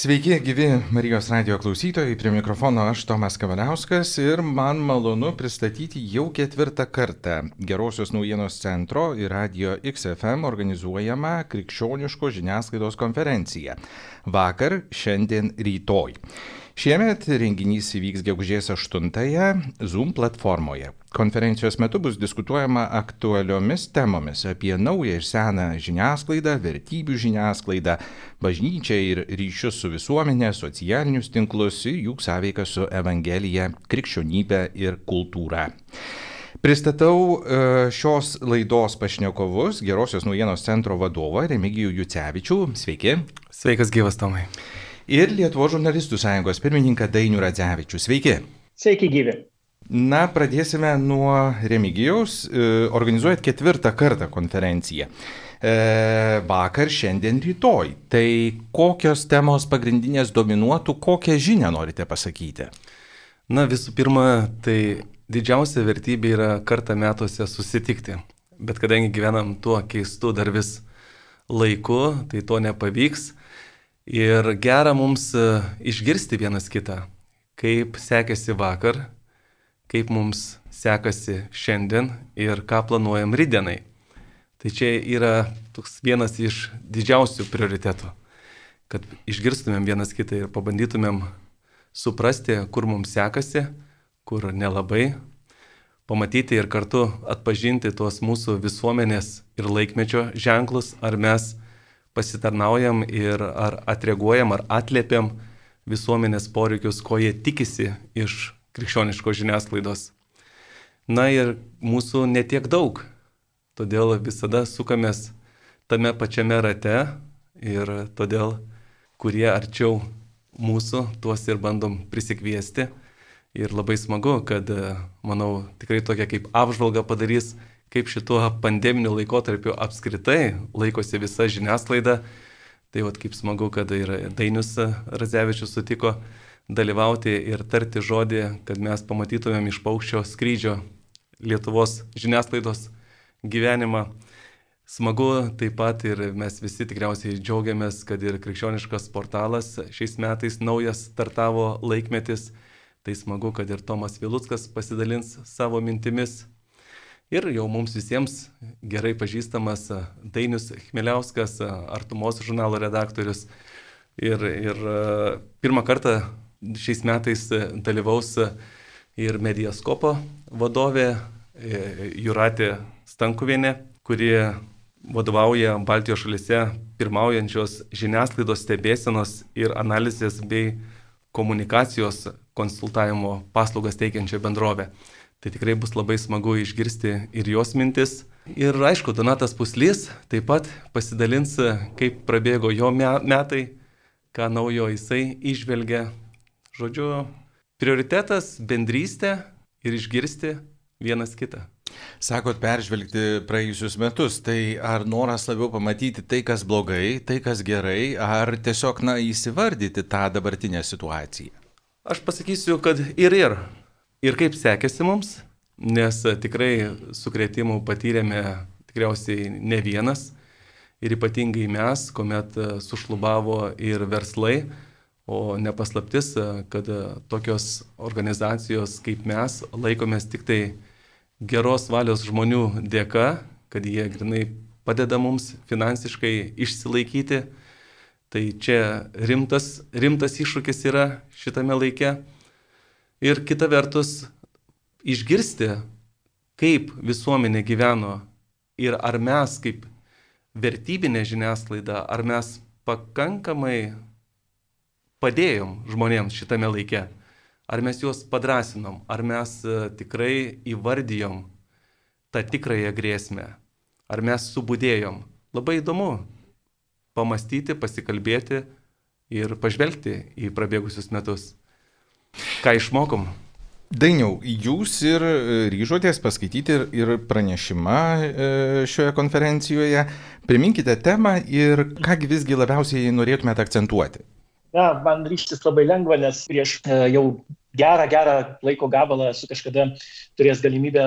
Sveiki, gyvi Marijos radio klausytojai, prie mikrofono aš Tomas Kavaliauskas ir man malonu pristatyti jau ketvirtą kartą Gerosios naujienos centro ir radio XFM organizuojamą krikščioniško žiniasklaidos konferenciją. Vakar, šiandien, rytoj. Šiemet renginys įvyks gegužės 8-ąją Zoom platformoje. Konferencijos metu bus diskutuojama aktualiomis temomis apie naują ir seną žiniasklaidą, vertybių žiniasklaidą, bažnyčią ir ryšius su visuomenė, socialinius tinklus ir jų sąveiką su Evangelija, krikščionybė ir kultūra. Pristatau e, šios laidos pašnekovus, Gerosios naujienos centro vadovą Remigijų Jucevičių. Sveiki. Sveikas gyvas Tomai ir Lietuvo žurnalistų sąjungos pirmininką Dainių Radzevičių. Sveiki. Sveiki gyvi. Na, pradėsime nuo Remigijaus. E, organizuojat ketvirtą kartą konferenciją. E, vakar, šiandien, rytoj. Tai kokios temos pagrindinės dominuotų, kokią žinią norite pasakyti? Na, visų pirma, tai didžiausia vertybė yra kartą metuose susitikti. Bet kadangi gyvenam tuo keistu dar vis laiku, tai to nepavyks. Ir gera mums e, išgirsti vienas kitą, kaip sekėsi vakar, kaip mums sekasi šiandien ir ką planuojam rydienai. Tai čia yra toks vienas iš didžiausių prioritetų, kad išgirstumėm vienas kitą ir pabandytumėm suprasti, kur mums sekasi, kur nelabai, pamatyti ir kartu atpažinti tuos mūsų visuomenės ir laikmečio ženklus, ar mes pasitarnaujam ir ar atreaguojam, ar atliepiam visuomenės poreikius, ko jie tikisi iš krikščioniškos žiniasklaidos. Na ir mūsų netiek daug, todėl visada sukamės tame pačiame rate ir todėl, kurie arčiau mūsų, tuos ir bandom prisikviesti. Ir labai smagu, kad, manau, tikrai tokia kaip apžvalga padarys kaip šituo pandeminiu laikotarpiu apskritai laikosi visa žiniasklaida. Tai vad kaip smagu, kad ir Dainius Razevičius sutiko dalyvauti ir tarti žodį, kad mes pamatytumėm iš paukščio skrydžio Lietuvos žiniasklaidos gyvenimą. Smagu taip pat ir mes visi tikriausiai džiaugiamės, kad ir krikščioniškas portalas šiais metais naujas startavo laikmetis. Tai smagu, kad ir Tomas Vilutskas pasidalins savo mintimis Ir jau mums visiems gerai pažįstamas Dainius Chmeliauskas, Artumos žurnalo redaktorius. Ir, ir pirmą kartą šiais metais dalyvaus ir Mediaskopo vadovė e, Juratė Stankuvienė, kuri vadovauja Baltijos šalise pirmaujančios žiniasklaidos stebėsenos ir analizės bei komunikacijos konsultavimo paslaugas teikiančią bendrovę. Tai tikrai bus labai smagu išgirsti ir jos mintis. Ir aišku, Donatas Puslys taip pat pasidalins, kaip prabėgo jo metai, ką naujo jisai išvelgia. Žodžiu, prioritetas - bendrystė ir išgirsti vienas kitą. Sakot, peržvelgti praėjusius metus, tai ar noras labiau pamatyti tai, kas blogai, tai, kas gerai, ar tiesiog, na, įsivardyti tą dabartinę situaciją? Aš pasakysiu, kad ir ir ir kaip sekėsi mums, nes tikrai sukretimų patyrėme tikriausiai ne vienas ir ypatingai mes, kuomet sušlubavo ir verslai, o nepaslaptis, kad tokios organizacijos kaip mes laikomės tik tai geros valios žmonių dėka, kad jie grinai padeda mums finansiškai išsilaikyti. Tai čia rimtas, rimtas iššūkis yra šitame laike. Ir kita vertus, išgirsti, kaip visuomenė gyveno ir ar mes kaip vertybinė žiniasklaida, ar mes pakankamai padėjom žmonėms šitame laike, ar mes juos padrasinom, ar mes e, tikrai įvardijom tą tikrąją grėsmę, ar mes subudėjom. Labai įdomu pamastyti, pasikalbėti ir pažvelgti į prabėgusius metus. Ką išmokom? Dainiau, jūs ir e, ryžotės paskaityti ir, ir pranešimą e, šioje konferencijoje. Priminkite temą ir kągi visgi labiausiai norėtumėte akcentuoti. Na, man ryštis labai lengva, nes prieš e, jau gerą, gerą laiko gabalą esu kažkada turėjęs galimybę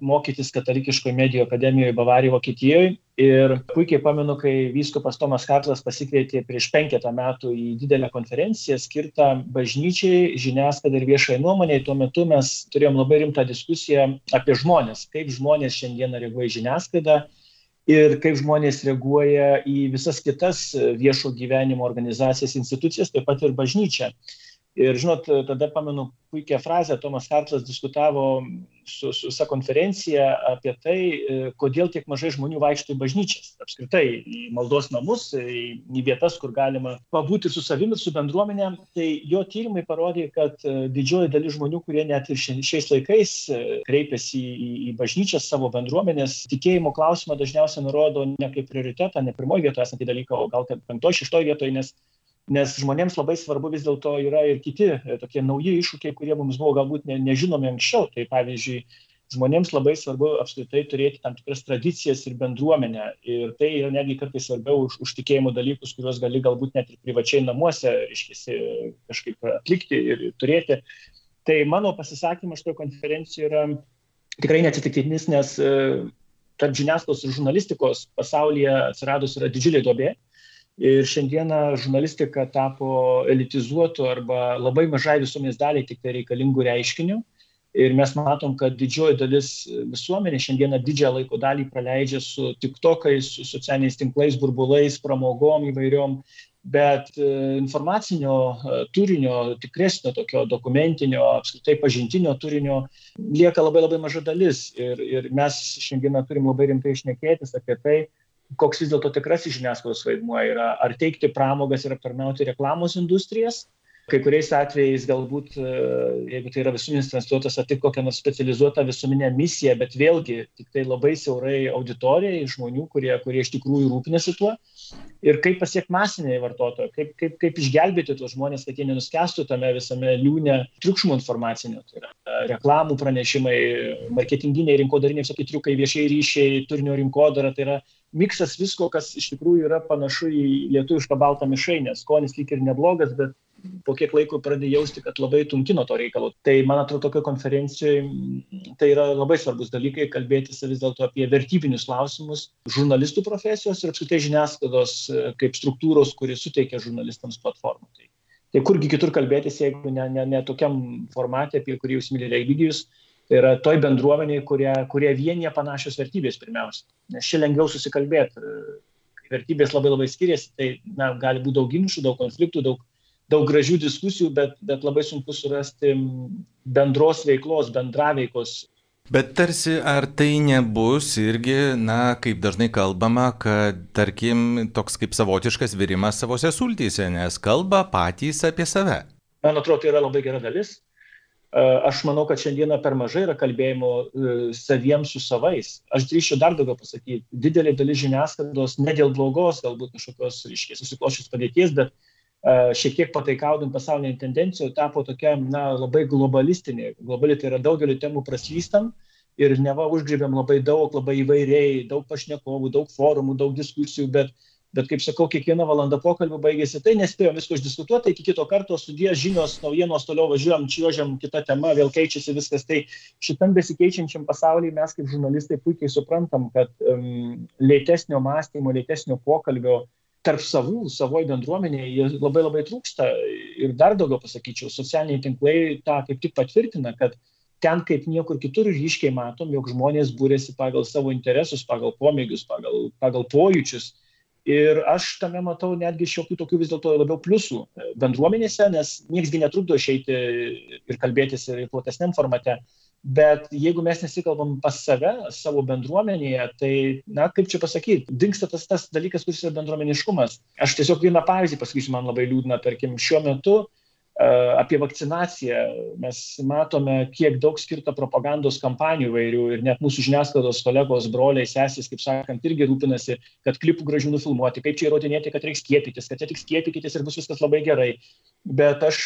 mokytis katalikiškoje medijų akademijoje Bavarijoje, Vokietijoje. Ir puikiai pamenu, kai vyskupas Tomas Karlas pasikvietė prieš penketą metų į didelę konferenciją skirtą bažnyčiai, žiniasklaidai ir viešai nuomoniai. Tuo metu mes turėjom labai rimtą diskusiją apie žmonės, kaip žmonės šiandieną reaguoja į žiniasklaidą ir kaip žmonės reaguoja į visas kitas viešo gyvenimo organizacijas, institucijas, taip pat ir bažnyčią. Ir žinot, tada pamenu puikią frazę, Tomas Hartlas diskutavo su, su visa konferencija apie tai, kodėl tiek mažai žmonių vaikšto į bažnyčias, apskritai į maldos namus, į, į vietas, kur galima pabūti su savimi, su bendruomenė. Tai jo tyrimai parodė, kad didžioji dalis žmonių, kurie net ir šiais laikais kreipiasi į, į bažnyčią savo bendruomenės, tikėjimo klausimą dažniausiai nurodo ne kaip prioritetą, ne pirmoji vietoje esantį dalyką, o gal kaip penktoji, šeštoji vietoje, nes nes žmonėms labai svarbu vis dėlto yra ir kiti e, tokie nauji iššūkiai, kurie mums buvo galbūt ne, nežinomi anksčiau. Tai pavyzdžiui, žmonėms labai svarbu apskritai turėti tam tikras tradicijas ir bendruomenę. Ir tai yra netgi kartais svarbiau už, už tikėjimo dalykus, kuriuos gali galbūt net ir privačiai namuose, iškisi, kažkaip atlikti ir turėti. Tai mano pasisakymas šitoje konferencijoje yra tikrai neatsitiktinis, nes e, tarp žiniasklaidos ir žurnalistikos pasaulyje atsiradus yra didžiulė duobė. Ir šiandieną žurnalistika tapo elitizuotu arba labai mažai visuomenės daliai tik tai reikalingų reiškinių. Ir mes matom, kad didžioji dalis visuomenė šiandieną didžiąją laiko dalį praleidžia su tiktokais, su socialiniais tinklais, burbulais, pramogom įvairiom, bet e, informacinio e, turinio, tikresnio tokio dokumentinio, apskritai pažintinio turinio lieka labai labai maža dalis. Ir, ir mes šiandieną turim labai rimtai išnekėtis apie tai, koks vis dėlto tikrasis žiniasklaidos vaidmuo yra, ar teikti pramogas ir aptarnauti reklamos industrijas. Kai kuriais atvejais galbūt, e, jeigu tai yra visuminis transliuotas, atlik kokią nors specializuotą visuomenę misiją, bet vėlgi tik tai labai siaurai auditorijai, žmonių, kurie, kurie iš tikrųjų rūpinasi tuo. Ir kaip pasiekti masiniai vartotojai, kaip, kaip, kaip išgelbėti tuos žmonės, kad jie nenuskestų tame visame liūne triukšmo informacinio. Tai yra e, reklamų pranešimai, marketinginiai, rinkodariniai visokie triukai, viešieji ryšiai, turinio rinkodara. Tai yra miksas visko, kas iš tikrųjų yra panašu į lietuvišką baltą mišrainę. Skonis lyg ir neblogas, bet po kiek laiko pradėjau jausti, kad labai tunkino to reikalo. Tai man atrodo, tokio konferencijoje tai yra labai svarbus dalykai kalbėtis vis dėlto apie vertybinius klausimus žurnalistų profesijos ir apskritai žiniasklaidos kaip struktūros, kuri suteikia žurnalistams platformą. Tai, tai kurgi kitur kalbėtis, jeigu ne, ne, ne tokiam formatė, apie kurį jūs mylite Egidijus, Tai yra toj bendruomeniai, kurie, kurie vienyje panašios vertybės pirmiausia. Nes čia lengviau susikalbėti. Kai vertybės labai labai skiriasi, tai na, gali būti daug ginčių, daug konfliktų, daug, daug gražių diskusijų, bet, bet labai sunku surasti bendros veiklos, bendraveikos Bet tarsi ar tai nebus irgi, na, kaip dažnai kalbama, kad, tarkim, toks kaip savotiškas virimas savose sultyse, nes kalba patys apie save. Man atrodo, tai yra labai gera dalis. Aš manau, kad šiandieną per mažai yra kalbėjimo e, saviems su savais. Aš drįšiu dar daugiau pasakyti. Didelė dalis žiniasklaidos, ne dėl blogos, galbūt kažkokios, reiškia, susiklošius padėties, bet šiek tiek pataikaudant pasauliniai tendencijų, tapo tokia, na, labai globalistinė. Globali tai yra daugelį temų praslystam ir neva užgrėbėm labai daug, labai įvairiai, daug pašnekovų, daug forumų, daug diskusijų, bet Bet kaip sakau, kiekviena valanda pokalbio baigėsi, tai nespėjom visko išdiskutuoti, iki kito karto sudės žinios, naujienos, toliau važiuojam, čiuožiam, kita tema, vėl keičiasi viskas. Tai šitam besikeičiančiam pasaulyje mes kaip žurnalistai puikiai suprantam, kad um, lėtesnio mąstymo, lėtesnio pokalbio tarp savų, savoje bendruomenėje labai labai trūksta. Ir dar daugiau pasakyčiau, socialiniai tinklai tą kaip tik patvirtina, kad ten kaip niekur kitur ryškiai matom, jog žmonės būrėsi pagal savo interesus, pagal pomėgius, pagal, pagal pojūčius Ir aš tame matau netgi šiokių tokių vis dėlto labiau pliusų e, bendruomenėse, nes nieksgi netrukdo išeiti ir kalbėtis ir platesniam formate. Bet jeigu mes nesikalbam pas save, savo bendruomenėje, tai, na, kaip čia pasakyti, dinksta tas, tas dalykas, kuris yra bendruomeniškumas. Aš tiesiog vieną pavyzdį pasakysiu, man labai liūdna, tarkim, šiuo metu apie vakcinaciją. Mes matome, kiek daug skirta propagandos kampanijų vairių ir net mūsų žiniasklaidos kolegos, broliai, sesės, kaip sakant, irgi rūpinasi, kad klipų gražių nufilmuoti, kaip čia įrodinėti, kad reikia skiepytis, kad čia tik skiepykitės ir bus viskas labai gerai. Bet aš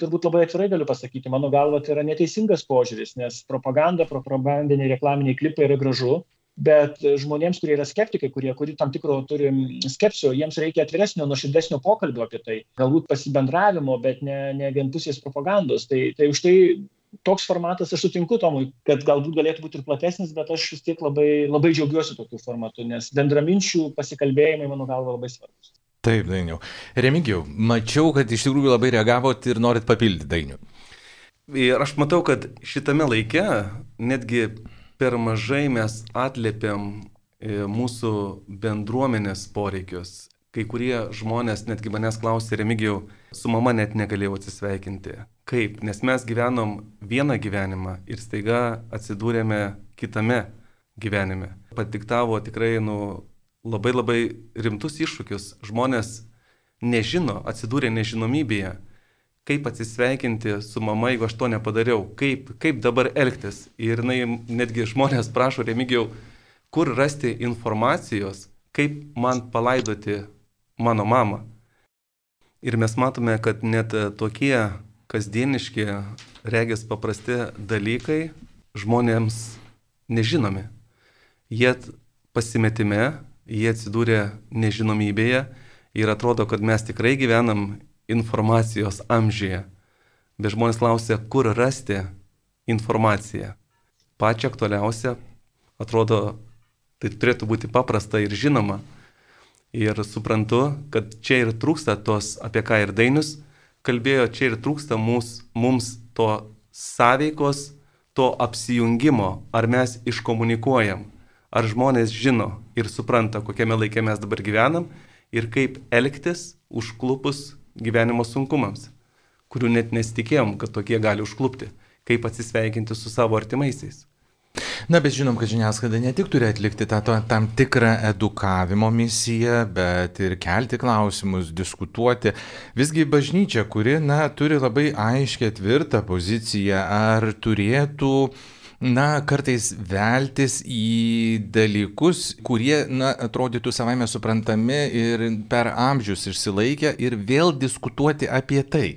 turbūt labai atvirai galiu pasakyti, mano galva tai yra neteisingas požiūris, nes propaganda, propagandiniai reklaminiai klipai yra gražu, bet žmonėms, kurie yra skeptikai, kurie, kurie tam tikro turi skepsio, jiems reikia atviresnio, nuoširdesnio pokalbio apie tai, galbūt pasibendravimo, bet ne, ne vienpusės propagandos. Tai, tai už tai toks formatas, aš sutinku Tomui, kad galbūt galėtų būti ir platesnis, bet aš vis tiek labai, labai džiaugiuosi tokiu formatu, nes bendraminčių pasikalbėjimai, mano galva, labai svarbus. Taip, Dainiau. Remigijau, mačiau, kad iš tikrųjų labai reagavot ir norit papildyti Dainių. Ir aš matau, kad šitame laike netgi per mažai mes atlėpiam e, mūsų bendruomenės poreikius. Kai kurie žmonės netgi manęs klausė, Remigijau, su mama net negalėjau atsisveikinti. Kaip? Nes mes gyvenom vieną gyvenimą ir staiga atsidūrėme kitame gyvenime. Padiktavo tikrai, nu, labai labai rimtus iššūkius. Žmonės nežino, atsidūrė nežinomybėje, kaip atsisveikinti su mama, jeigu aš to nepadariau, kaip, kaip dabar elgtis. Ir jinai netgi žmonės prašo, remigijau, kur rasti informacijos, kaip man palaidoti mano mamą. Ir mes matome, kad net tokie kasdieniški, regės paprasti dalykai žmonėms nežinomi. Jie pasimetime jie atsidūrė nežinomybėje ir atrodo, kad mes tikrai gyvenam informacijos amžyje. Bet žmonės klausia, kur rasti informaciją. Pačia aktualiausia, atrodo, tai turėtų būti paprasta ir žinoma. Ir suprantu, kad čia ir trūksta tos, apie ką ir Dainius kalbėjo, čia ir trūksta mūs, mums to sąveikos, to apsijungimo, ar mes iškomunikuojam ar žmonės žino ir supranta, kokiame laikė mes dabar gyvenam ir kaip elgtis užklupus gyvenimo sunkumams, kurių net nesitikėjom, kad tokie gali užklupti, kaip atsisveikinti su savo artimaisiais. Na, bet žinom, kad žiniasklaida ne tik turi atlikti tą to, tam tikrą edukavimo misiją, bet ir kelti klausimus, diskutuoti. Visgi bažnyčia, kuri, na, turi labai aiškę tvirtą poziciją, ar turėtų uh, na, kartais veltis į dalykus, kurie, na, atrodytų savaime suprantami ir per amžius išsilaikę ir vėl diskutuoti apie tai.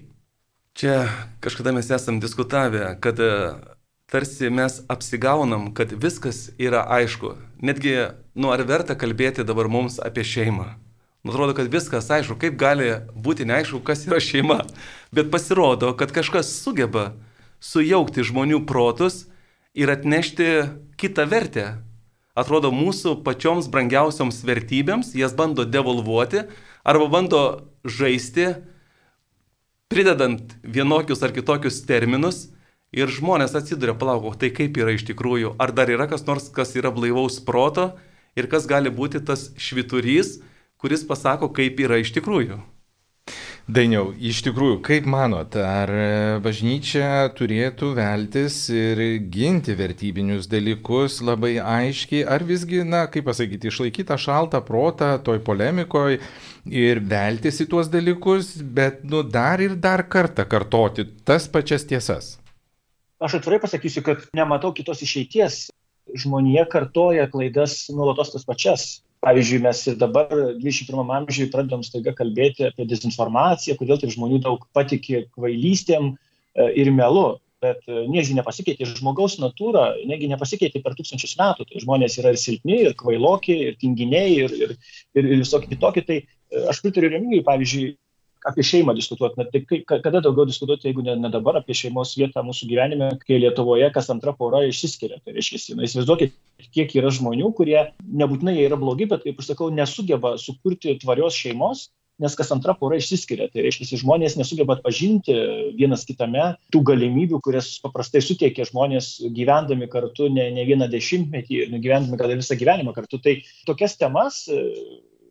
Čia kažkada mes esam diskutavę, kad e, tarsi mes apsigaunam, kad viskas yra aišku. Netgi, nu, ar verta kalbėti dabar mums apie šeimą? Nu, atrodo, kad viskas aišku, kaip gali būti neaišku, kas yra šeima. Bet pasirodo, kad kažkas sugeba sujaukti žmonių protus ir atnešti kitą vertę. Atrodo, mūsų pačioms brangiausioms vertybėms jas bando devolvuoti arba bando žaisti, pridedant vienokius ar kitokius terminus ir žmonės atsiduria, palauk, tai kaip yra iš tikrųjų, ar dar yra kas nors, kas yra blaivaus proto ir kas gali būti tas šviturys, kuris pasako, kaip yra iš tikrųjų. Dainiau, iš tikrųjų, kaip manot, ar bažnyčia turėtų veltis ir ginti vertybinius dalykus labai aiškiai, ar visgi, na, kaip pasakyti, išlaikyti šaltą protą toj polemikoje ir veltis į tuos dalykus, bet, nu, dar ir dar kartą kartoti tas pačias tiesas? Aš atvirai pasakysiu, kad nematau kitos išeities. Žmonija kartoja klaidas nuolatos tas pačias pavyzdžiui mes ir dabar dvidešimt pirmam amžiuj pradedam staiga kalbėti apie dezinformaciją kodėl taip žmonių daug patiki kvailystėm e, ir melu. Bet e, nieži nepasikeitė žmogaus natūra negi nepasikeitė per tūkstančius metų. Tai žmonės yra ir silpni ir kvailoki ir tinginiai ir ir ir visokie kitokie. Tai e, aš pritariu remigijui pavyzdžiui apie šeimą diskutuoti. Na, tai kai, kada daugiau diskutuoti, jeigu ne, ne dabar apie šeimos vietą mūsų gyvenime, kai Lietuvoje kas antra pora išsiskiria. Tai reiškia, na, įsivaizduokit, kiek yra žmonių, kurie nebūtinai yra blogi, bet, kaip aš sakau, nesugeba sukurti tvarios šeimos, nes kas antra pora išsiskiria. Tai reiškia, žmonės nesugeba atpažinti vienas kitame tų galimybių, kurias paprastai suteikia žmonės gyvendami kartu ne, ne vieną dešimtmetį, gyvendami gal ir visą gyvenimą kartu. Tai tokias temas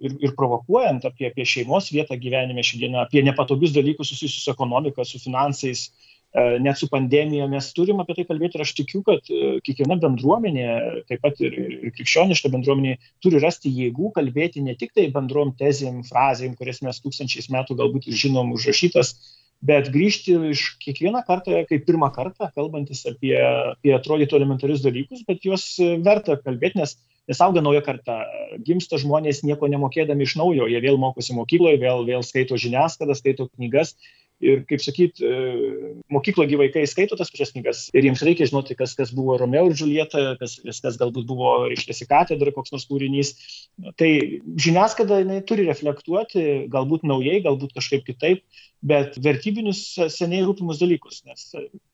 ir, ir provokuojant apie, apie šeimos vietą gyvenime šiandieną, apie nepatogius dalykus susijusius su ekonomika, su finansais, e, net su pandemija. Mes turim apie tai kalbėti ir aš tikiu, kad e, kiekviena bendruomenė, taip pat ir, ir krikščioniška bendruomenė, turi rasti jėgų kalbėti ne tik tai bendrom tezėm, frazėm, kurias mes tūkstančiais metų galbūt ir žinom užrašytas, bet grįžti iš kiekvieną kartą, kaip pirmą kartą, kalbantis apie, apie atrodytų elementarius dalykus, bet juos verta kalbėti, nes nes auga nauja karta. Gimsta žmonės nieko nemokėdami iš naujo. Jie vėl mokosi mokykloje vėl vėl skaito žiniasklaidą skaito knygas. Ir, kaip sakyt, mokyklo gyvaikai skaito tas pačias knygas ir jiems reikia žinoti, kas, kas buvo Romeo ir Julieta, kas, kas galbūt buvo, reiškia, katedra, koks nors kūrinys. Tai žiniasklaida turi reflektuoti, galbūt naujai, galbūt kažkaip kitaip, bet vertybinius seniai rūpimus dalykus, nes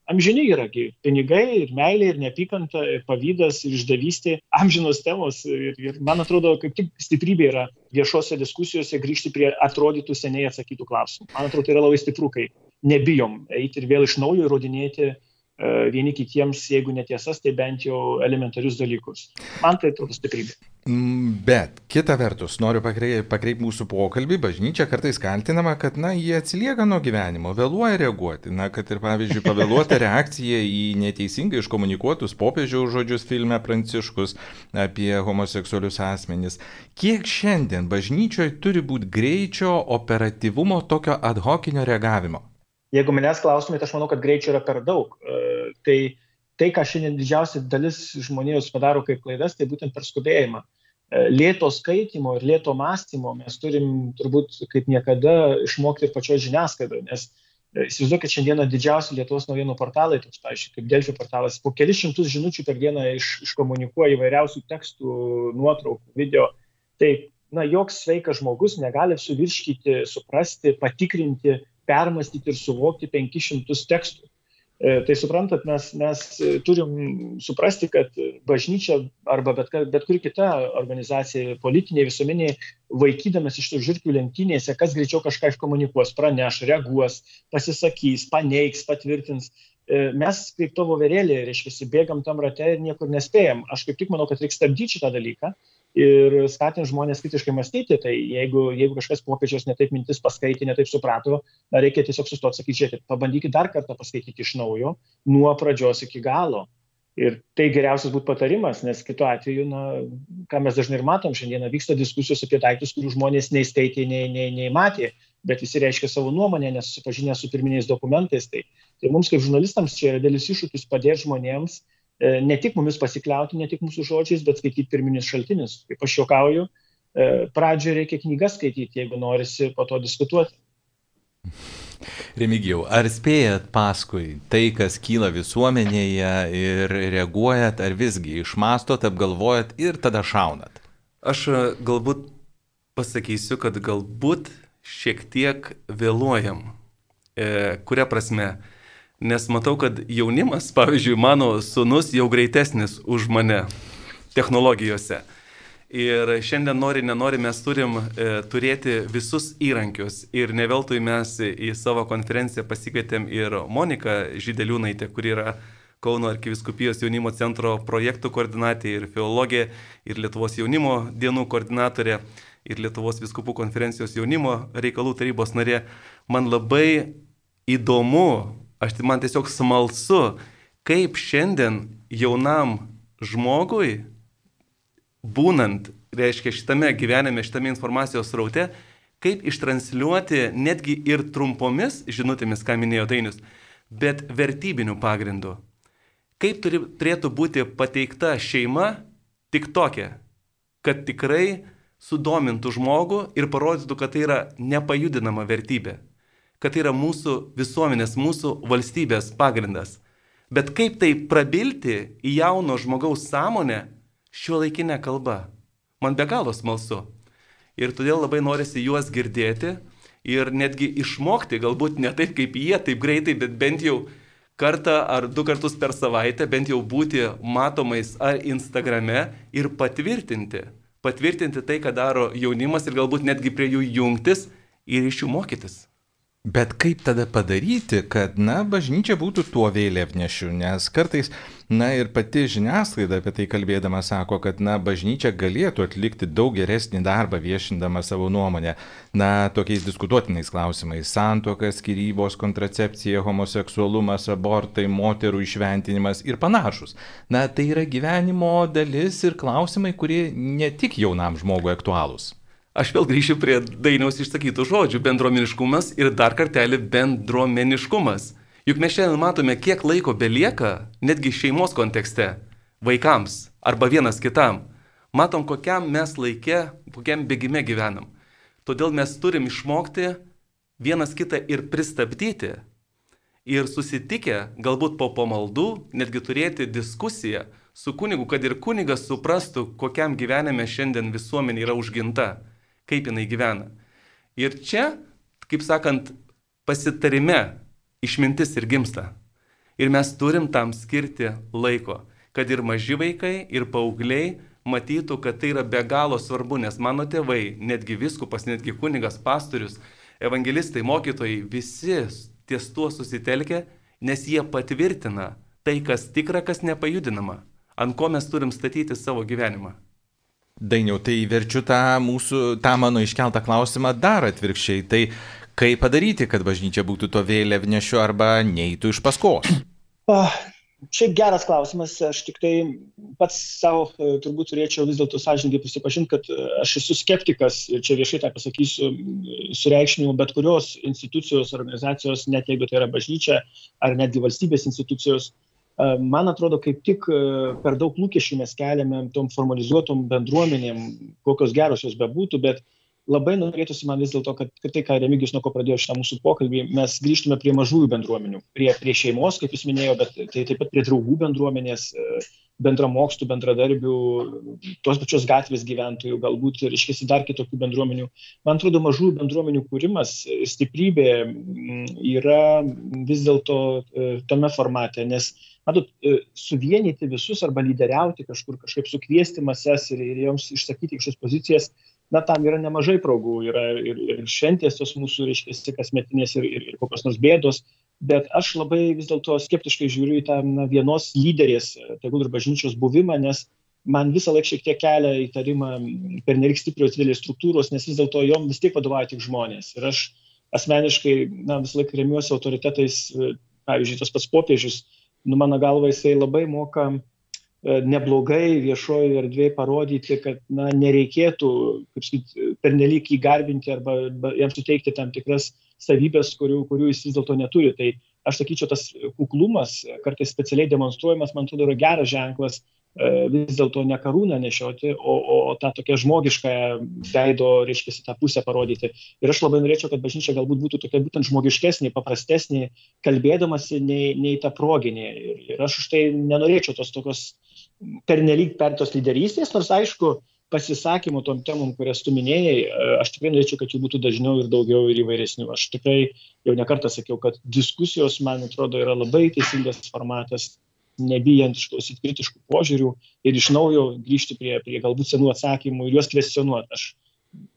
amžini yragi pinigai ir meilė ir neapykanta, ir pavydas, ir išdavystė, amžinos temos. Ir, ir man atrodo, kaip tik stiprybė yra viešose diskusijose grįžti prie atrodytų seniai atsakytų klausimų. Man atrodo, tai yra labai stipru, kai nebijom eiti ir vėl iš naujo įrodinėti vieni kitiems, jeigu netiesas, tai bent jau elementarius dalykus. Man tai atrodo stiprybė. Mm, bet kita vertus, noriu pakreipti pakreip mūsų pokalbį, bažnyčia kartais kaltinama, kad, na, jie atsilieka nuo gyvenimo, vėluoja reaguoti, na, kad ir, pavyzdžiui, pavėluota reakcija į neteisingai iškomunikuotus popiežiaus žodžius filme Pranciškus apie homoseksualius asmenys. Kiek šiandien bažnyčioje turi būti greičio, operatyvumo, tokio ad hocinio reagavimo? Jeigu manęs klaustumėte, aš manau, kad greičio yra per daug. E, tai tai, ką šiandien didžiausia dalis žmonijos padaro kaip klaidas, tai būtent per skubėjimą. E, lėto skaitimo ir lėto mąstymo mes turim turbūt kaip niekada išmokti ir pačios žiniasklaidoje, nes e, įsivaizduokit, šiandieną didžiausi Lietuvos naujienų portalai, toks, pavyzdžiui, kaip Delfio portalas, po kelis šimtus žinučių per dieną iš, iškomunikuoja įvairiausių tekstų, nuotraukų, video. Tai, na, joks sveikas žmogus negali suvirškyti, suprasti, patikrinti permastyti ir suvokti 500 tekstų. E, tai suprantat, mes, mes turim suprasti, kad bažnyčia arba bet, bet kuri kita organizacija, politinė, visuomenė, vaikydamas iš tų žirkių lentynėse, kas greičiau kažką iškomunikuos, praneš, reaguos, pasisakys, paneigs, patvirtins. E, mes kaip to voverėlė, reiškia, bėgam tam rate ir niekur nespėjam. Aš kaip tik manau, kad reikia stabdyti šitą dalyką ir skatint žmonės kritiškai mąstyti. Tai jeigu, jeigu kažkas popiežiaus netaip mintis paskaitė, netaip suprato, na, reikia tiesiog sustoti, sakyti, žiūrėkit, pabandykit dar kartą paskaityti iš naujo, nuo pradžios iki galo. Ir tai geriausias būtų patarimas, nes kitu atveju, na, ką mes dažnai ir matom, šiandieną vyksta diskusijos apie daiktus, kurių žmonės nei skaitė, nei, nei, nei matė, bet visi reiškia savo nuomonę, nesusipažinę su pirminiais dokumentais. Tai, tai mums kaip žurnalistams čia yra dėlis iššūkis padėti žmonėms E, ne tik mumis pasikliauti, ne tik mūsų žodžiais, bet skaityti pirminius šaltinius. Kaip aš juokauju, e, pradžioje reikia knygas skaityti, jeigu norisi po to diskutuoti. Remigijau, ar spėjat paskui tai, kas kyla visuomenėje ir reaguojat, ar visgi išmastot, apgalvojat ir tada šaunat? Aš e, galbūt pasakysiu, kad galbūt šiek tiek vėluojam. E, kuria prasme? Nes matau, kad jaunimas, pavyzdžiui, mano sunus jau greitesnis už mane technologijose. Ir šiandien nori, nenori, mes turim e, turėti visus įrankius. Ir ne veltui mes į savo konferenciją pasikvietėm ir Moniką Žydeliūnaitę, kuri yra Kauno arkiviskupijos jaunimo centro projektų koordinatė ir filologė, ir Lietuvos jaunimo dienų koordinatorė, ir Lietuvos viskupų konferencijos jaunimo reikalų tarybos narė. Man labai įdomu Aš man tiesiog smalsu, kaip šiandien jaunam žmogui, būnant, reiškia, šitame gyvenime, šitame informacijos raute, kaip ištransliuoti netgi ir trumpomis žinutėmis, ką minėjo Dainius, bet vertybinių pagrindų. Kaip turi, turėtų būti pateikta šeima tik tokia, kad tikrai sudomintų žmogų ir parodytų, kad tai yra nepajudinama vertybė kad tai yra mūsų visuomenės, mūsų valstybės pagrindas. Bet kaip tai prabilti į jauno žmogaus sąmonę šiuo laikinę kalbą? Man be galo smalsu. Ir todėl labai norisi juos girdėti ir netgi išmokti, galbūt ne taip kaip jie, taip greitai, bet bent jau kartą ar du kartus per savaitę, bent jau būti matomais ar Instagrame ir patvirtinti. Patvirtinti tai, ką daro jaunimas ir galbūt netgi prie jų jungtis ir iš jų mokytis. Bet kaip tada padaryti, kad, na, bažnyčia būtų tuo vėliavnešiu, nes kartais, na, ir pati žiniasklaida apie tai kalbėdama sako, kad, na, bažnyčia galėtų atlikti daug geresnį darbą viešindama savo nuomonę, na, tokiais diskutuotinais klausimais - santokas, skirybos, kontracepcija, homoseksualumas, abortai, moterų išventinimas ir panašus. Na, tai yra gyvenimo dalis ir klausimai, kurie ne tik jaunam žmogui aktualūs. Aš vėl grįšiu prie dainiaus išsakytų žodžių - bendruomeniškumas ir dar kartelį bendruomeniškumas. Juk mes šiandien matome, kiek laiko belieka, netgi šeimos kontekste, vaikams arba vienas kitam. Matom, kokiam mes laikė, kokiam bėgime gyvenam. Todėl mes turim išmokti vienas kitą ir pristabdyti. Ir susitikę, galbūt po pamaldų, netgi turėti diskusiją su kunigu, kad ir kunigas suprastų, kokiam gyvenime šiandien visuomenė yra užginta, kaip jinai gyvena. Ir čia, kaip sakant, pasitarime išmintis ir gimsta. Ir mes turim tam skirti laiko, kad ir maži vaikai, ir paaugliai matytų, kad tai yra be galo svarbu, nes mano tėvai, netgi viskupas, netgi kunigas, pastorius, evangelistai, mokytojai, visi ties tuo susitelkia, nes jie patvirtina tai, kas tikra, kas nepajudinama, ant ko mes turim statyti savo gyvenimą. Dainiau, tai verčiu tą mūsų, tą mano iškeltą klausimą dar atvirkščiai. Tai kaip padaryti, kad bažnyčia būtų to vėliavnešiu arba neįtų iš paskos? Oh, Šiaip geras klausimas, aš tik tai pats savo e, turbūt turėčiau vis dėlto sąžininkai prisipažinti, kad e, aš esu skeptikas ir čia viešai tą pasakysiu, sureikšminimu bet kurios institucijos, organizacijos, net jeigu tai yra bažnyčia ar netgi valstybės institucijos. E, man atrodo, kaip tik per daug lūkesčių mes keliame tom formalizuotom bendruomenėm, kokios geros jos bebūtų, bet labai norėtųsi man vis dėlto, kad, kad tai, ką Remigijus nuo ko pradėjo šitą mūsų pokalbį, mes grįžtume prie mažųjų bendruomenių, prie, prie šeimos, kaip jūs minėjo, bet tai taip pat prie draugų bendruomenės, bendramokstų, bendradarbių, tos pačios gatvės gyventojų, galbūt ir iškesi dar kitokių bendruomenių. Man atrodo, mažųjų bendruomenių kūrimas stiprybė yra vis dėlto e, tome formate, nes matot, e, suvienyti visus arba lyderiauti kažkur, kažkaip sukviesti mases ir, ir joms išsakyti kažkokias pozicijas, na tam yra nemažai progų, yra ir, ir šventės tos mūsų, reiškia, kasmetinės ir, ir, ir kokios nors bėdos, bet aš labai vis dėlto skeptiškai žiūriu į tą na, vienos lyderės, tegul ir bažnyčios buvimą, nes man visą laiką šiek tiek kelia įtarimą per nelik stiprios didelės struktūros, nes vis dėlto jom vis tiek vadovauja tik žmonės. Ir aš asmeniškai na, visą laiką remiuosi autoritetais, pavyzdžiui, tas pats popiežius, nu mano galva jisai labai moka neblogai viešoje erdvėje parodyti, kad na, nereikėtų sakyt, pernelyg įgarbinti arba, arba jam suteikti tam tikras savybės, kurių, kurių jis vis dėlto neturi. Tai aš sakyčiau, tas kuklumas, kartais specialiai demonstruojamas, man atrodo, yra geras ženklas e, vis dėlto ne karūną nešioti, o, o, o tą tokią žmogišką veido, reiškia, tą pusę parodyti. Ir aš labai norėčiau, kad bažnyčia galbūt būtų tokia būtent žmogiškesnė, paprastesnė, kalbėdamasi nei, nei ta proginė. Ir, ir aš už tai nenorėčiau tos tokios pernelyg per tos lyderystės, nors aišku, pasisakymų tom temom, kurias tu minėjai, e, aš tikrai norėčiau, kad jų būtų dažniau ir daugiau ir įvairesnių. Aš tikrai jau nekartą sakiau, kad diskusijos, man atrodo, yra labai teisingas formatas, nebijant išklausyti kritiškų požiūrių ir iš naujo grįžti prie, prie galbūt senų atsakymų ir juos kvestionuoti. Aš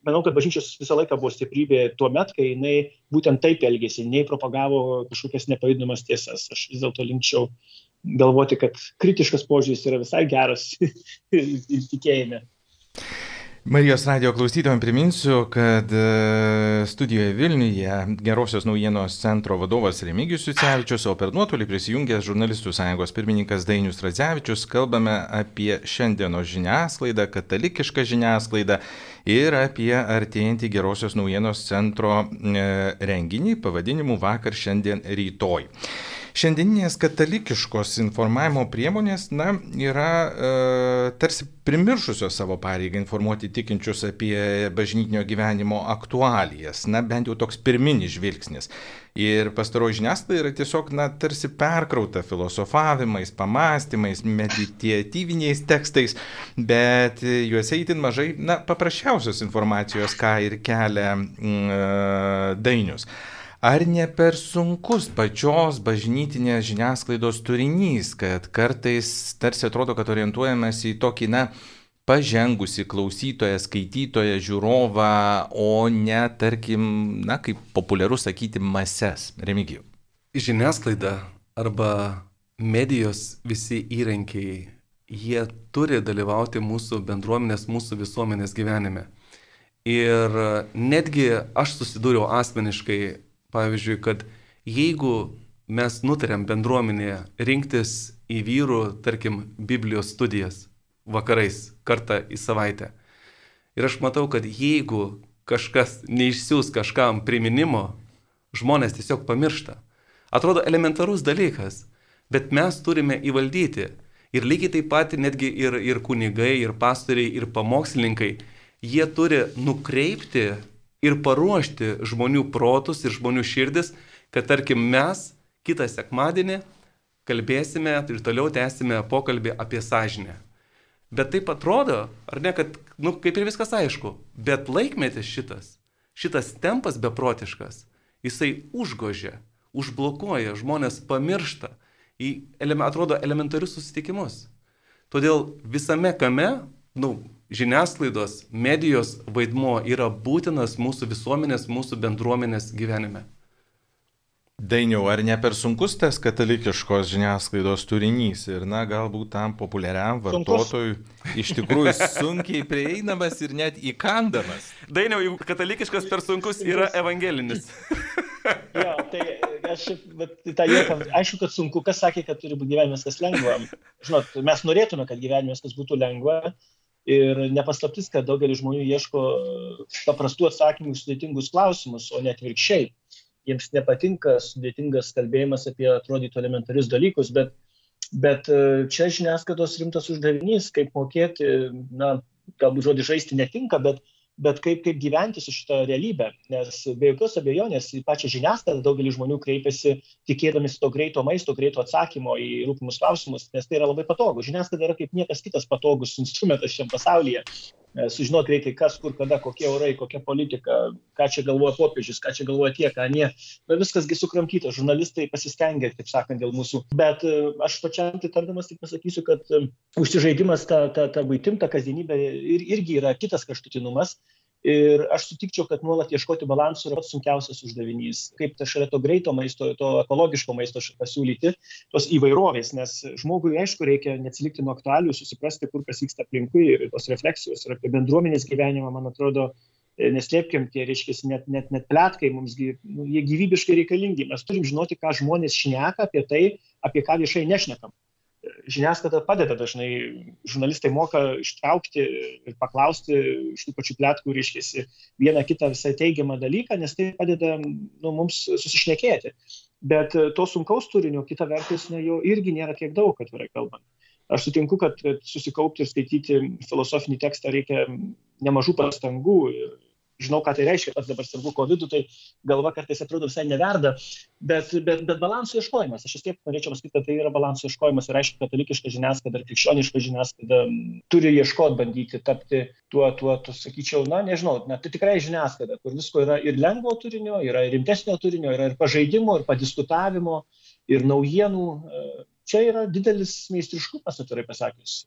manau, kad bažnyčios visą laiką buvo stiprybė tuo met, kai jinai būtent taip elgėsi, nei propagavo kažkokias nepajudinamas tiesas. Aš vis dėlto linkčiau galvoti, kad kritiškas požiūris yra visai geras tikėjime. Marijos radio klausytojams priminsiu, kad e, studijoje Vilniuje Gerosios naujienos centro vadovas Remigijus Sucevičius, o per nuotolį prisijungęs žurnalistų sąjungos pirmininkas Dainius Radzevičius, kalbame apie šiandienos žiniasklaidą, katalikišką žiniasklaidą ir apie artėjantį Gerosios naujienos centro e, renginį pavadinimu vakar, šiandien, rytoj. Šiandieninės katalikiškos informavimo priemonės na, yra e, tarsi primiršusios savo pareigą informuoti tikinčius apie bažnytinio gyvenimo aktualijas, na bent jau toks pirminis žvilgsnis. Ir pastaroji žiniasklaida yra tiesiog, na, tarsi perkrauta filosofavimais, pamastymais, meditatyviniais tekstais, bet juose įtin mažai, na, paprasčiausios informacijos, ką ir kelia mm, dainius. Ar ne per sunkus pačios bažnytinės žiniasklaidos turinys, kad kartais tarsi atrodo, kad orientuojamės į tokį, na, pažengusi klausytoją, skaitytoją, žiūrovą, o ne, tarkim, na, kaip populiaru sakyti, mases. Remigijų. Žiniasklaida arba medijos visi įrankiai, jie turi dalyvauti mūsų bendruomenės, mūsų visuomenės gyvenime. Ir netgi aš susidūriau asmeniškai Pavyzdžiui, kad jeigu mes nutarėm bendruomenėje rinktis į vyrų, tarkim, Biblijos studijas vakarais kartą į savaitę. Ir aš matau, kad jeigu kažkas neišsiūs kažkam priminimo, žmonės tiesiog pamiršta. Atrodo elementarus dalykas, bet mes turime įvaldyti. Ir lygiai taip pat netgi ir, ir kunigai, ir pastoriai, ir pamokslininkai, jie turi nukreipti ir paruošti žmonių protus ir žmonių širdis, kad tarkim mes kitą sekmadienį kalbėsime ir toliau tęsime pokalbį apie sąžinę. Bet taip atrodo, ar ne, kad, nu, kaip ir viskas aišku, bet laikmetis šitas, šitas tempas beprotiškas, jisai užgožia, užblokuoja, žmonės pamiršta į, atrodo, elementarius susitikimus. Todėl visame kame, nu, žiniasklaidos, medijos vaidmuo yra būtinas mūsų visuomenės, mūsų bendruomenės gyvenime. Dainiau, ar ne per sunkus tas katalikiškos žiniasklaidos turinys ir, na, galbūt tam populiariam vartotojui sunkus. iš tikrųjų sunkiai prieinamas ir net įkandamas? Dainiau, katalikiškas per sunkus yra evangelinis. jo, tai aš, bet tą juoką, aišku, kad sunku, kas sakė, kad turi būti gyvenimas kas lengva. Žinot, mes norėtume, kad gyvenimas kas būtų lengva. Ir nepaslaptis, kad daugelis žmonių ieško paprastų atsakymų į sudėtingus klausimus, o net virkščiai jiems nepatinka sudėtingas kalbėjimas apie atrodytų elementarius dalykus, bet, bet e, čia žiniasklaidos rimtas uždavinys, kaip mokėti, na, galbūt žodį žaisti netinka, bet, bet kaip, kaip gyventi su šitą realybę. Nes be jokios abejonės į pačią žiniasklaidą daugelis žmonių kreipiasi tikėdamisi to greito maisto, greito atsakymo į rūpimus klausimus, nes tai yra labai patogu. Žiniasklaida yra kaip niekas kitas patogus instrumentas šiam pasaulyje. E, sužinot reikia, kas, kur, kada, kokie orai, kokia politika, ką čia galvoja popiežius, ką čia galvoja tie, ką ne. Na, viskasgi sukramtyta, žurnalistai pasistengia, taip sakant, dėl mūsų. Bet e, aš pačiam tai tardamas tik pasakysiu, kad e, užsižaidimas tą, tą, tą būtim, tą kasdienybę ir, irgi yra kitas kraštutinumas. Ir aš sutikčiau, kad nuolat ieškoti balansų yra pats sunkiausias uždavinys. Kaip ta šalia to greito maisto, to ekologiško maisto pasiūlyti, tos įvairovės, nes žmogui, aišku, reikia neatsilikti nuo aktualių, susiprasti, kur kas vyksta aplinkui ir tos refleksijos ir apie bendruomenės gyvenimą, man atrodo, e, neslėpkim, tie, reiškia, net, net, net plėtkai mums, nu, jie gyvybiškai reikalingi. Mes turim žinoti, ką žmonės šneka apie tai, apie ką viešai nešnekam žiniasklaida padeda dažnai, žurnalistai moka ištraukti ir paklausti iš tų pačių plėtkų, reiškia, vieną kitą visai teigiamą dalyką, nes tai padeda nu, mums susišnekėti. Bet to sunkaus turinio, kita vertus, na, jo irgi nėra tiek daug, atvirai kalbant. Aš sutinku, kad susikaupti ir skaityti filosofinį tekstą reikia nemažų pastangų žinau, ką tai reiškia, pats dabar sergu COVID, tai galva kartais atrodo visai neverda, bet, bet, bet balansų ieškojimas. Aš vis tiek norėčiau pasakyti, kad tai yra balansų ieškojimas ir aišku, katalikiška žiniasklaida ir krikščioniška žiniasklaida turi ieškoti, bandyti tapti tuo, tuo, tu sakyčiau, na, nežinau, na, tai tikrai žiniasklaida, kur visko yra ir lengvo turinio, yra ir rimtesnio turinio, yra ir pažaidimo, ir padiskutavimo, ir naujienų. Čia yra didelis meistriškumas, atvirai pasakius.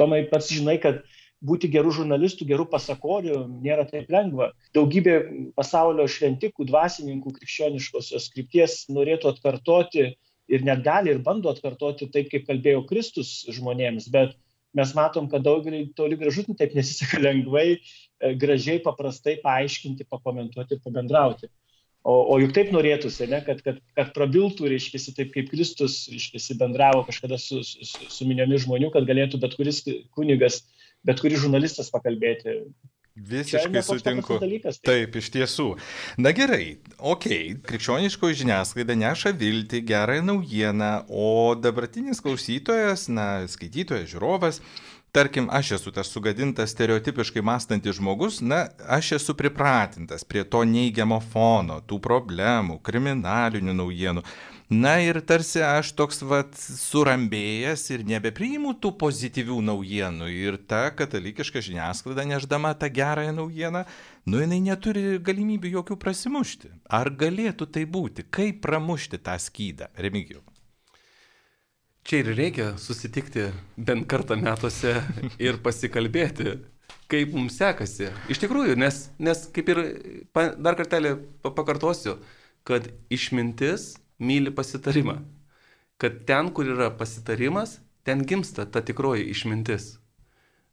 Tomai pats žinai, kad būti gerų žurnalistų, gerų pasakorių nėra taip lengva. Daugybė pasaulio šventikų, dvasininkų, krikščioniškosios krypties norėtų atkartoti ir net gali ir bando atkartoti taip, kaip kalbėjo Kristus žmonėms, bet mes matom, kad daugelį toli gražu taip nesiseka lengvai, e, gražiai, paprastai paaiškinti, pakomentuoti ir pabendrauti. O, o juk taip norėtųsi, ne, kad, kad, kad prabiltų, reiškia, taip kaip Kristus, reiškia, bendravo kažkada su, su, su miniomis žmonių, kad galėtų bet kuris kunigas bet kuris žurnalistas pakalbėti. Visiškai sutinku. Dalykas, tai. Taip, iš tiesų. Na gerai, okei, okay. krikščioniškoji žiniasklaida neša viltį, gerą naujieną, o dabartinis klausytojas, na, skaitytojas, žiūrovas, tarkim, aš esu tas sugadintas stereotipiškai mąstantis žmogus, na, aš esu pripratintas prie to neigiamo fono, tų problemų, kriminalinių naujienų. Na ir tarsi aš toks vat surambėjęs ir nebepriimu tų pozityvių naujienų. Ir ta katalikiška žiniasklaida neždama tą gerąją naujieną, nu jinai neturi galimybių jokių prasimušti. Ar galėtų tai būti? Kaip pramušti tą skydą, Remigijų? Čia ir reikia susitikti bent kartą metuose ir pasikalbėti, kaip mums sekasi. Iš tikrųjų, nes, nes kaip ir dar kartelį pakartosiu, kad išmintis myli pasitarimą. Kad ten, kur yra pasitarimas, ten gimsta ta tikroji išmintis.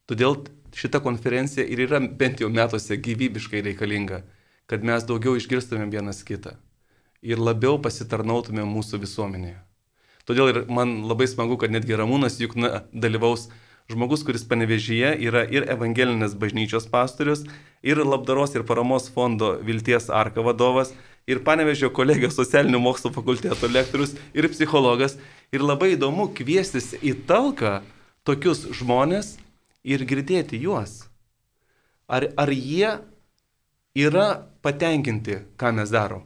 Todėl šita konferencija ir yra bent jau metuose gyvybiškai reikalinga, kad mes daugiau išgirstumėm vienas kitą ir labiau pasitarnautumėm mūsų visuomenėje. Todėl ir man labai smagu, kad netgi Ramūnas juk na, dalyvaus žmogus, kuris panevežyje yra ir evangelinės bažnyčios pastorius, ir labdaros ir paramos fondo Vilties Arka vadovas, ir panevežio kolegijos socialinių mokslų fakulteto lektorius ir psichologas. Ir labai įdomu kviestis į talką tokius žmonės ir girdėti juos. Ar, ar jie yra patenkinti, ką mes darom.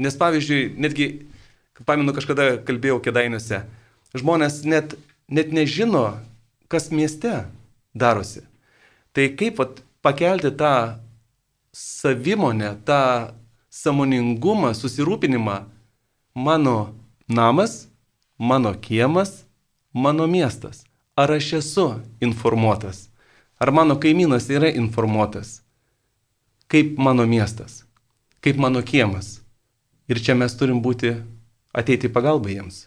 Nes pavyzdžiui, netgi, pamenu, kažkada kalbėjau kedainiuose, žmonės net, net nežino, kas mieste darosi. Tai kaip vat, pakelti tą savimonę, tą samoningumą, susirūpinimą mano namas, mano kiemas, mano miestas. Ar aš esu informuotas? Ar mano kaimynas yra informuotas? Kaip mano miestas? Kaip mano kiemas? Ir čia mes turim būti, ateiti pagalba jiems.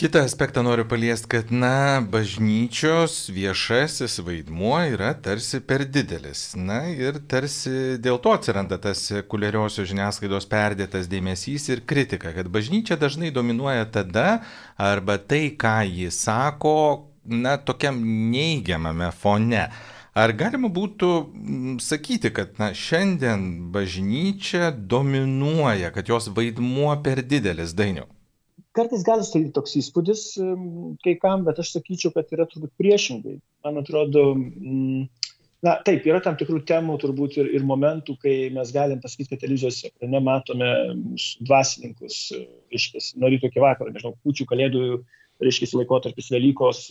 Kitą aspektą noriu paliesti, kad, na, bažnyčios viešasis vaidmuo yra tarsi per didelis. Na ir tarsi dėl to atsiranda tas kuliariosios žiniasklaidos perdėtas dėmesys ir kritika, kad bažnyčia dažnai dominuoja tada, arba tai, ką ji sako, na, tokiam neigiamame fone. Ar galima būtų sakyti, kad na, šiandien bažnyčia dominuoja, kad jos vaidmuo per didelis dainiau? kartais gali susidaryti toks įspūdis kai kam, bet aš sakyčiau, kad yra turbūt priešingai. Man atrodo, mm, na taip, yra tam tikrų temų turbūt ir, ir momentų, kai mes galim pasakyti, kad televizijos ekrane matome dvasininkus, reiškia, nuo ryto iki vakaro, nežinau, kučių, kalėdų, reiškia, laikotarpis Velykos,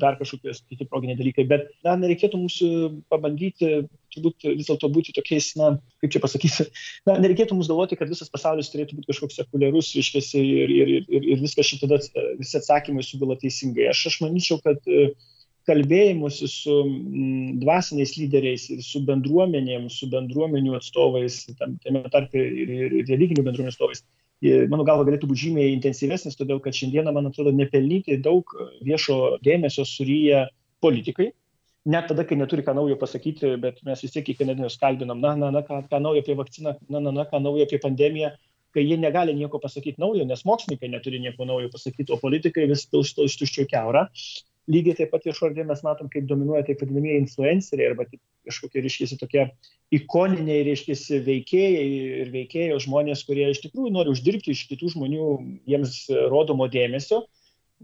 dar kažkokie kiti proginiai dalykai. Bet, na, nereikėtų mūsų pabandyti, turbūt vis dėlto būti tokiais, na, kaip čia pasakyti, na, nereikėtų mūsų galvoti, kad visas pasaulis turėtų būti kažkoks sekuliarus, iškėsi ir, ir, ir, ir viskas šitada, visi atsakymai sugula teisingai. Aš, aš manyčiau, kad e, kalbėjimuose su m, dvasiniais lyderiais ir su bendruomenėm, su bendruomenių atstovais, tam, tame tarpe ir, ir, ir religinių bendruomenių atstovais, mano galva, galėtų būti žymiai intensyvesnis, todėl kad šiandieną, man atrodo, nepelnyti daug viešo dėmesio suryja politikai. Net tada, kai neturi ką naujo pasakyti, bet mes vis tiek kiekvieną dieną skalbinam, na, na, na, ką, ką naujo apie vakciną, na, na, na, ką naujo apie pandemiją, kai jie negali nieko pasakyti naujo, nes mokslininkai neturi nieko naujo pasakyti, o politikai vis tuščio keurą lygiai taip pat viešo erdvėje mes matom, kaip dominuoja taip vadinamieji influenceriai arba kažkokie, reiškia, tokie ikoniniai, reiškia, veikėjai ir veikėjos žmonės, kurie iš tikrųjų nori uždirbti iš kitų žmonių jiems rodomo dėmesio.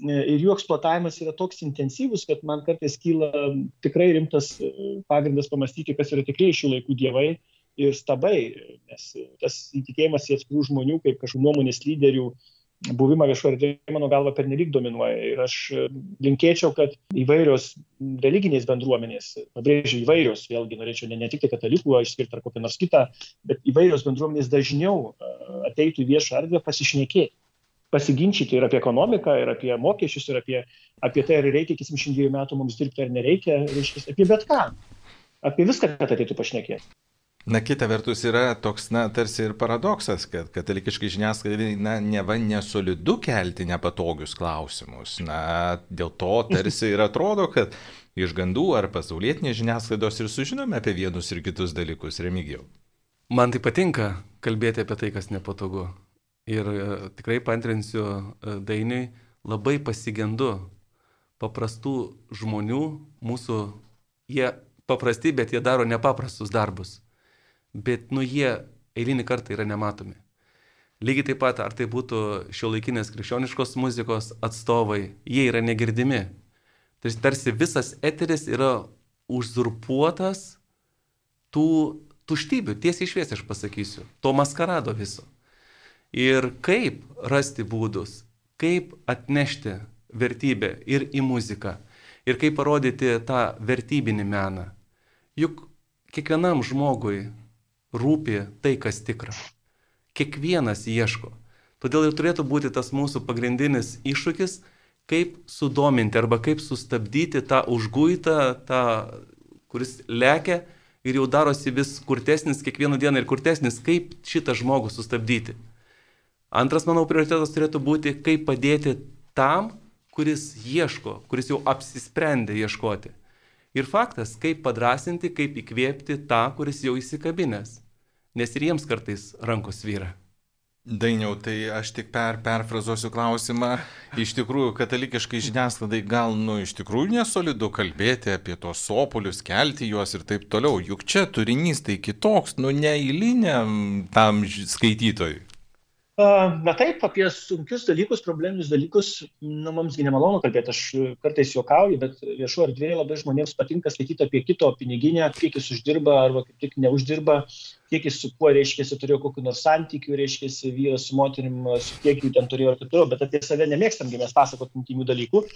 Ir jų eksploatavimas yra toks intensyvus, kad man kartais kyla tikrai rimtas pagrindas pamastyti, kas yra tikrai šių laikų dievai ir stabai, nes tas įtikėjimas į atskirų žmonių kaip kažkokių nuomonės lyderių buvimą viešoje erdvėje, mano galva, pernelyg dominuoja. Ir aš e, linkėčiau, kad įvairios religinės bendruomenės, pabrėžiu įvairios, vėlgi norėčiau ne, ne tik tai katalikų išskirti ar kokią nors kitą, bet įvairios bendruomenės dažniau e, ateitų į viešą erdvę pasišnekėti pasiginčyti ir apie ekonomiką, ir apie mokesčius, ir apie, apie tai, ar reikia iki 72 metų mums dirbti, ar nereikia, reiškia, apie bet ką. Apie viską, kad ateitų pašnekėti. Na, kita vertus yra toks, na, tarsi ir paradoksas, kad katalikiškai žiniasklaidai, na, neva nesolidu kelti nepatogius klausimus. Na, dėl to tarsi ir atrodo, kad iš gandų ar pasaulietinės žiniasklaidos ir sužinome apie vienus ir kitus dalykus, remigijau. Man tai patinka kalbėti apie tai, kas nepatogu. Ir e, tikrai pantrinsiu e, dainiui, labai pasigendu paprastų žmonių, mūsų, jie paprasti, bet jie daro nepaprastus darbus bet nu jie eilinį kartą yra nematomi. Lygiai taip pat, ar tai būtų šio laikinės krikščioniškos muzikos atstovai, jie yra negirdimi. Tai tarsi visas eteris yra uzurpuotas tų tuštybių, tiesiai išviesiai aš pasakysiu, to maskarado viso. Ir kaip rasti būdus, kaip atnešti vertybę ir į muziką, ir kaip parodyti tą vertybinį meną. Juk kiekvienam žmogui rūpi tai, kas tikra. Kiekvienas ieško. Todėl ir turėtų būti tas mūsų pagrindinis iššūkis, kaip sudominti arba kaip sustabdyti tą užguitą, tą, kuris lekia ir jau darosi vis kurtesnis kiekvieną dieną ir kurtesnis, kaip šitą žmogų sustabdyti. Antras, manau, prioritetas turėtų būti, kaip padėti tam, kuris ieško, kuris jau apsisprendė ieškoti. Ir faktas, kaip padrasinti, kaip įkvėpti tą, kuris jau įsikabinės nes ir jiems kartais rankos vyra. Dainiau, tai aš tik per, perfrazuosiu klausimą. Iš tikrųjų, katalikiškai žiniasklaidai gal, nu, iš tikrųjų nesolidu kalbėti apie tos sopolius, kelti juos ir taip toliau. Juk čia turinys tai kitoks, nu, neįliniam tam skaitytojui. Na taip, apie sunkius dalykus, probleminius dalykus, nu, mums nemalonu kalbėti, aš kartais juokauju, bet viešo erdvėje labai žmonėms patinka skaityti apie kito piniginę, kiek jis uždirba arba kaip tik neuždirba, kiek jis su kuo, reiškia, turėjo kokiu nors santykiu, reiškia, vyras su moterim, su kiek jų ten turėjo ir taip toliau, bet apie save nemėgstam, mes pasakot intimių dalykų.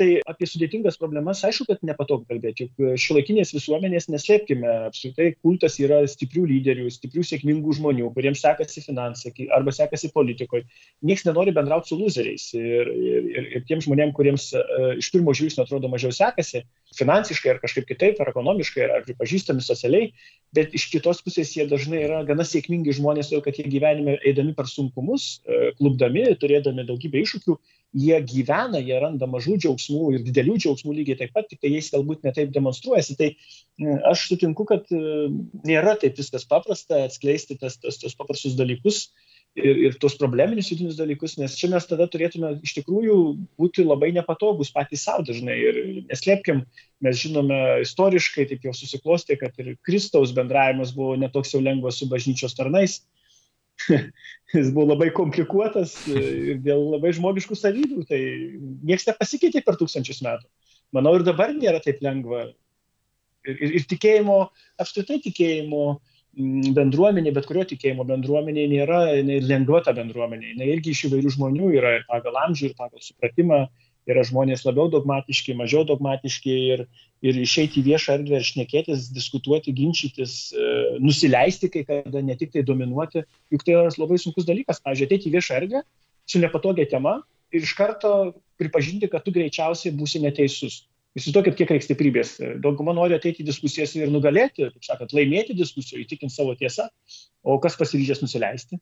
Tai apie sudėtingas problemas, aišku, kad nepatogu kalbėti, juk šiuolaikinės visuomenės neslėpkime, apskritai kultas yra stiprių lyderių, stiprių sėkmingų žmonių, kuriems sekasi finansai arba sekasi politikoje. Niekas nenori bendrauti su loseriais. Ir, ir, ir, ir tiem žmonėm, kuriems uh, iš pirmo žvilgsnio atrodo mažiau sekasi, finansiškai ar kažkaip kitaip, ar ekonomiškai, ar pripažįstami socialiai, bet iš kitos pusės jie dažnai yra gana sėkmingi žmonės, todėl kad jie gyvenime eidami per sunkumus, uh, klubdami, turėdami daugybę iššūkių, jie gyvena, jie randa mažų džiaugsmų ir didelių džiaugsmų lygiai taip pat, tik tai jais galbūt netaip demonstruojasi. Tai e, aš sutinku, kad e, nėra taip viskas paprasta atskleisti tas, tas, tos paprastus dalykus ir, ir tos probleminius vidinius dalykus, nes čia mes tada turėtume iš tikrųjų būti labai nepatogus patys savo dažnai. Ir neslėpkim, mes žinome istoriškai, taip jau susiklostė, kad ir Kristaus bendravimas buvo netoks jau lengvas su bažnyčios tarnais jis buvo labai komplikuotas ir dėl labai žmogiškų savybių, tai niekas nepasikeitė per tūkstančius metų. Manau, ir dabar nėra taip lengva. Ir, ir, ir tikėjimo, apskritai tikėjimo mm, bendruomenė, bet kurio tikėjimo bendruomenė nėra lengva ta bendruomenė. Jis irgi iš įvairių žmonių yra ir pagal amžių, ir pagal supratimą, yra žmonės labiau dogmatiški, mažiau dogmatiški ir, ir išeiti į viešą erdvę ir šnekėtis, diskutuoti, ginčytis, e, nusileisti kai kada, ne tik tai dominuoti, juk tai yra labai sunkus dalykas. Pavyzdžiui, ateiti į viešą erdvę su nepatogia tema ir iš karto pripažinti, kad tu greičiausiai būsi neteisus. Įsivaizduokit, kiek reikia stiprybės. Dauguma nori ateiti į diskusijas ir nugalėti, taip sakant, laimėti diskusiją, įtikinti savo tiesą, o kas pasiryžęs nusileisti?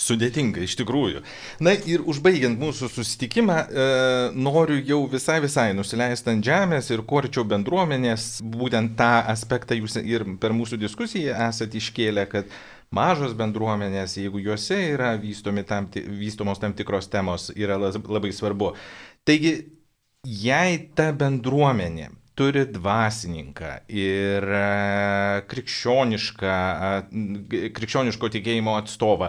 Sudėtinga, iš tikrųjų. Na ir užbaigiant mūsų susitikimą, e, noriu jau visai visai nusileisti ant žemės ir kuo bendruomenės, būtent tą aspektą jūs ir per mūsų diskusiją esate iškėlę, kad mažos bendruomenės, jeigu juose yra tam, vystomos tam tikros temos, yra labai svarbu. Taigi, jei ta bendruomenė turi dvasininką ir e, krikščionišką, krikščioniško tikėjimo atstovą,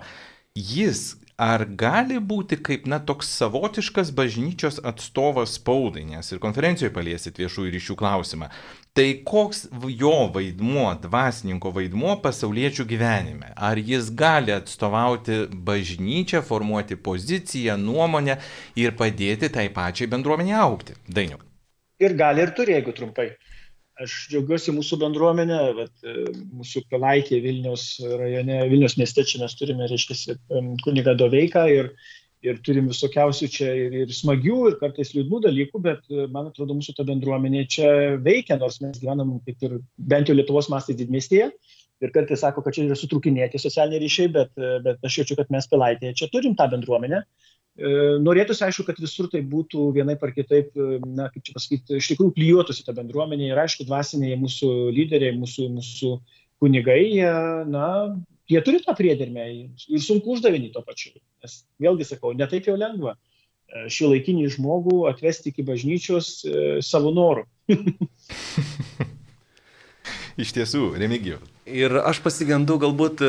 jis ar gali būti kaip, na, toks savotiškas bažnyčios atstovas spaudai, nes ir konferencijoje paliesit viešųjų ryšių klausimą. Tai koks jo vaidmuo, dvasininko vaidmuo pasauliečių gyvenime? Ar jis gali atstovauti bažnyčią, formuoti poziciją, nuomonę ir padėti tai pačiai bendruomenė aukti? Dainiu. Ir gali ir turi, jeigu trumpai. Aš džiaugiuosi mūsų bendruomenė, bet e, mūsų pilaitė Vilnius rajone, Vilnius mieste čia mes turime, reiškia, kuniga Doveiką ir, ir turim visokiausių čia ir, ir smagių, ir kartais liūdnų dalykų, bet e, man atrodo, mūsų ta bendruomenė čia veikia, nors mes gyvenam kaip ir bent jau Lietuvos mastai didmestėje. Ir kartais sako, kad čia yra sutrukinėti socialiniai ryšiai, bet, e, bet aš jaučiu, kad mes pilaitėje čia turim tą bendruomenę. E, norėtųsi, aišku, kad visur tai būtų vienai par kitaip, e, na, kaip čia pasakyti, iš tikrųjų klyjuotųsi ta bendruomenė ir, aišku, dvasiniai mūsų lyderiai, mūsų, mūsų kunigai, jie, na, jie turi tą priedermę ir sunku uždavinį to pačiu. Nes vėlgi sakau, netaip jau lengva e, šį laikinį žmogų atvesti iki bažnyčios e, savo norų. Iš tiesų, remigijų. Ir aš pasigendu galbūt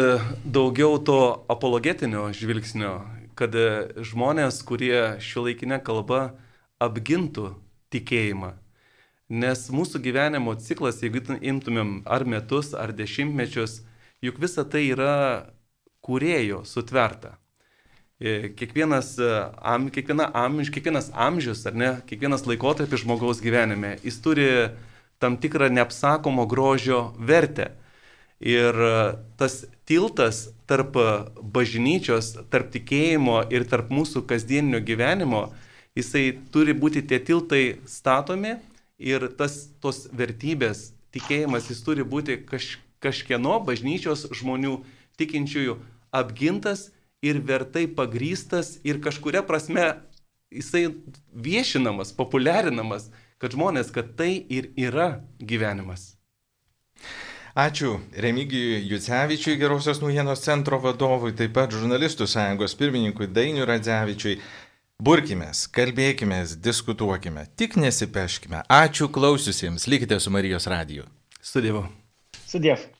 daugiau to apologetinio žvilgsnio kad e, žmonės, kurie šiuolaikinė kalba apgintų tikėjimą. Nes mūsų gyvenimo ciklas, jeigu imtumėm ar metus, ar dešimtmečius, juk visa tai yra kūrėjo sutverta. E, kiekvienas, e, am, kiekviena amž, kiekvienas amžius, ar ne, kiekvienas laikotarpis žmogaus gyvenime, jis turi tam tikrą neapsakomo grožio vertę. Ir tas tiltas tarp bažnyčios, tarp tikėjimo ir tarp mūsų kasdieninio gyvenimo, jisai turi būti tie tiltai statomi ir tas, tos vertybės, tikėjimas, jis turi būti kaž, kažkieno bažnyčios žmonių tikinčiųjų apgintas ir vertai pagrystas ir kažkuria prasme jisai viešinamas, populiarinamas, kad žmonės, kad tai ir yra gyvenimas. Ačiū Remigijui Jucevičiui, Gerosios naujienos centro vadovui, taip pat žurnalistų sąjungos pirmininkui Dainiu Radzevičiui. Burkimės, kalbėkime, diskutuokime, tik nesipeškime. Ačiū klausiusiems, likite su Marijos radiju. Sudėvu. Sudėvu.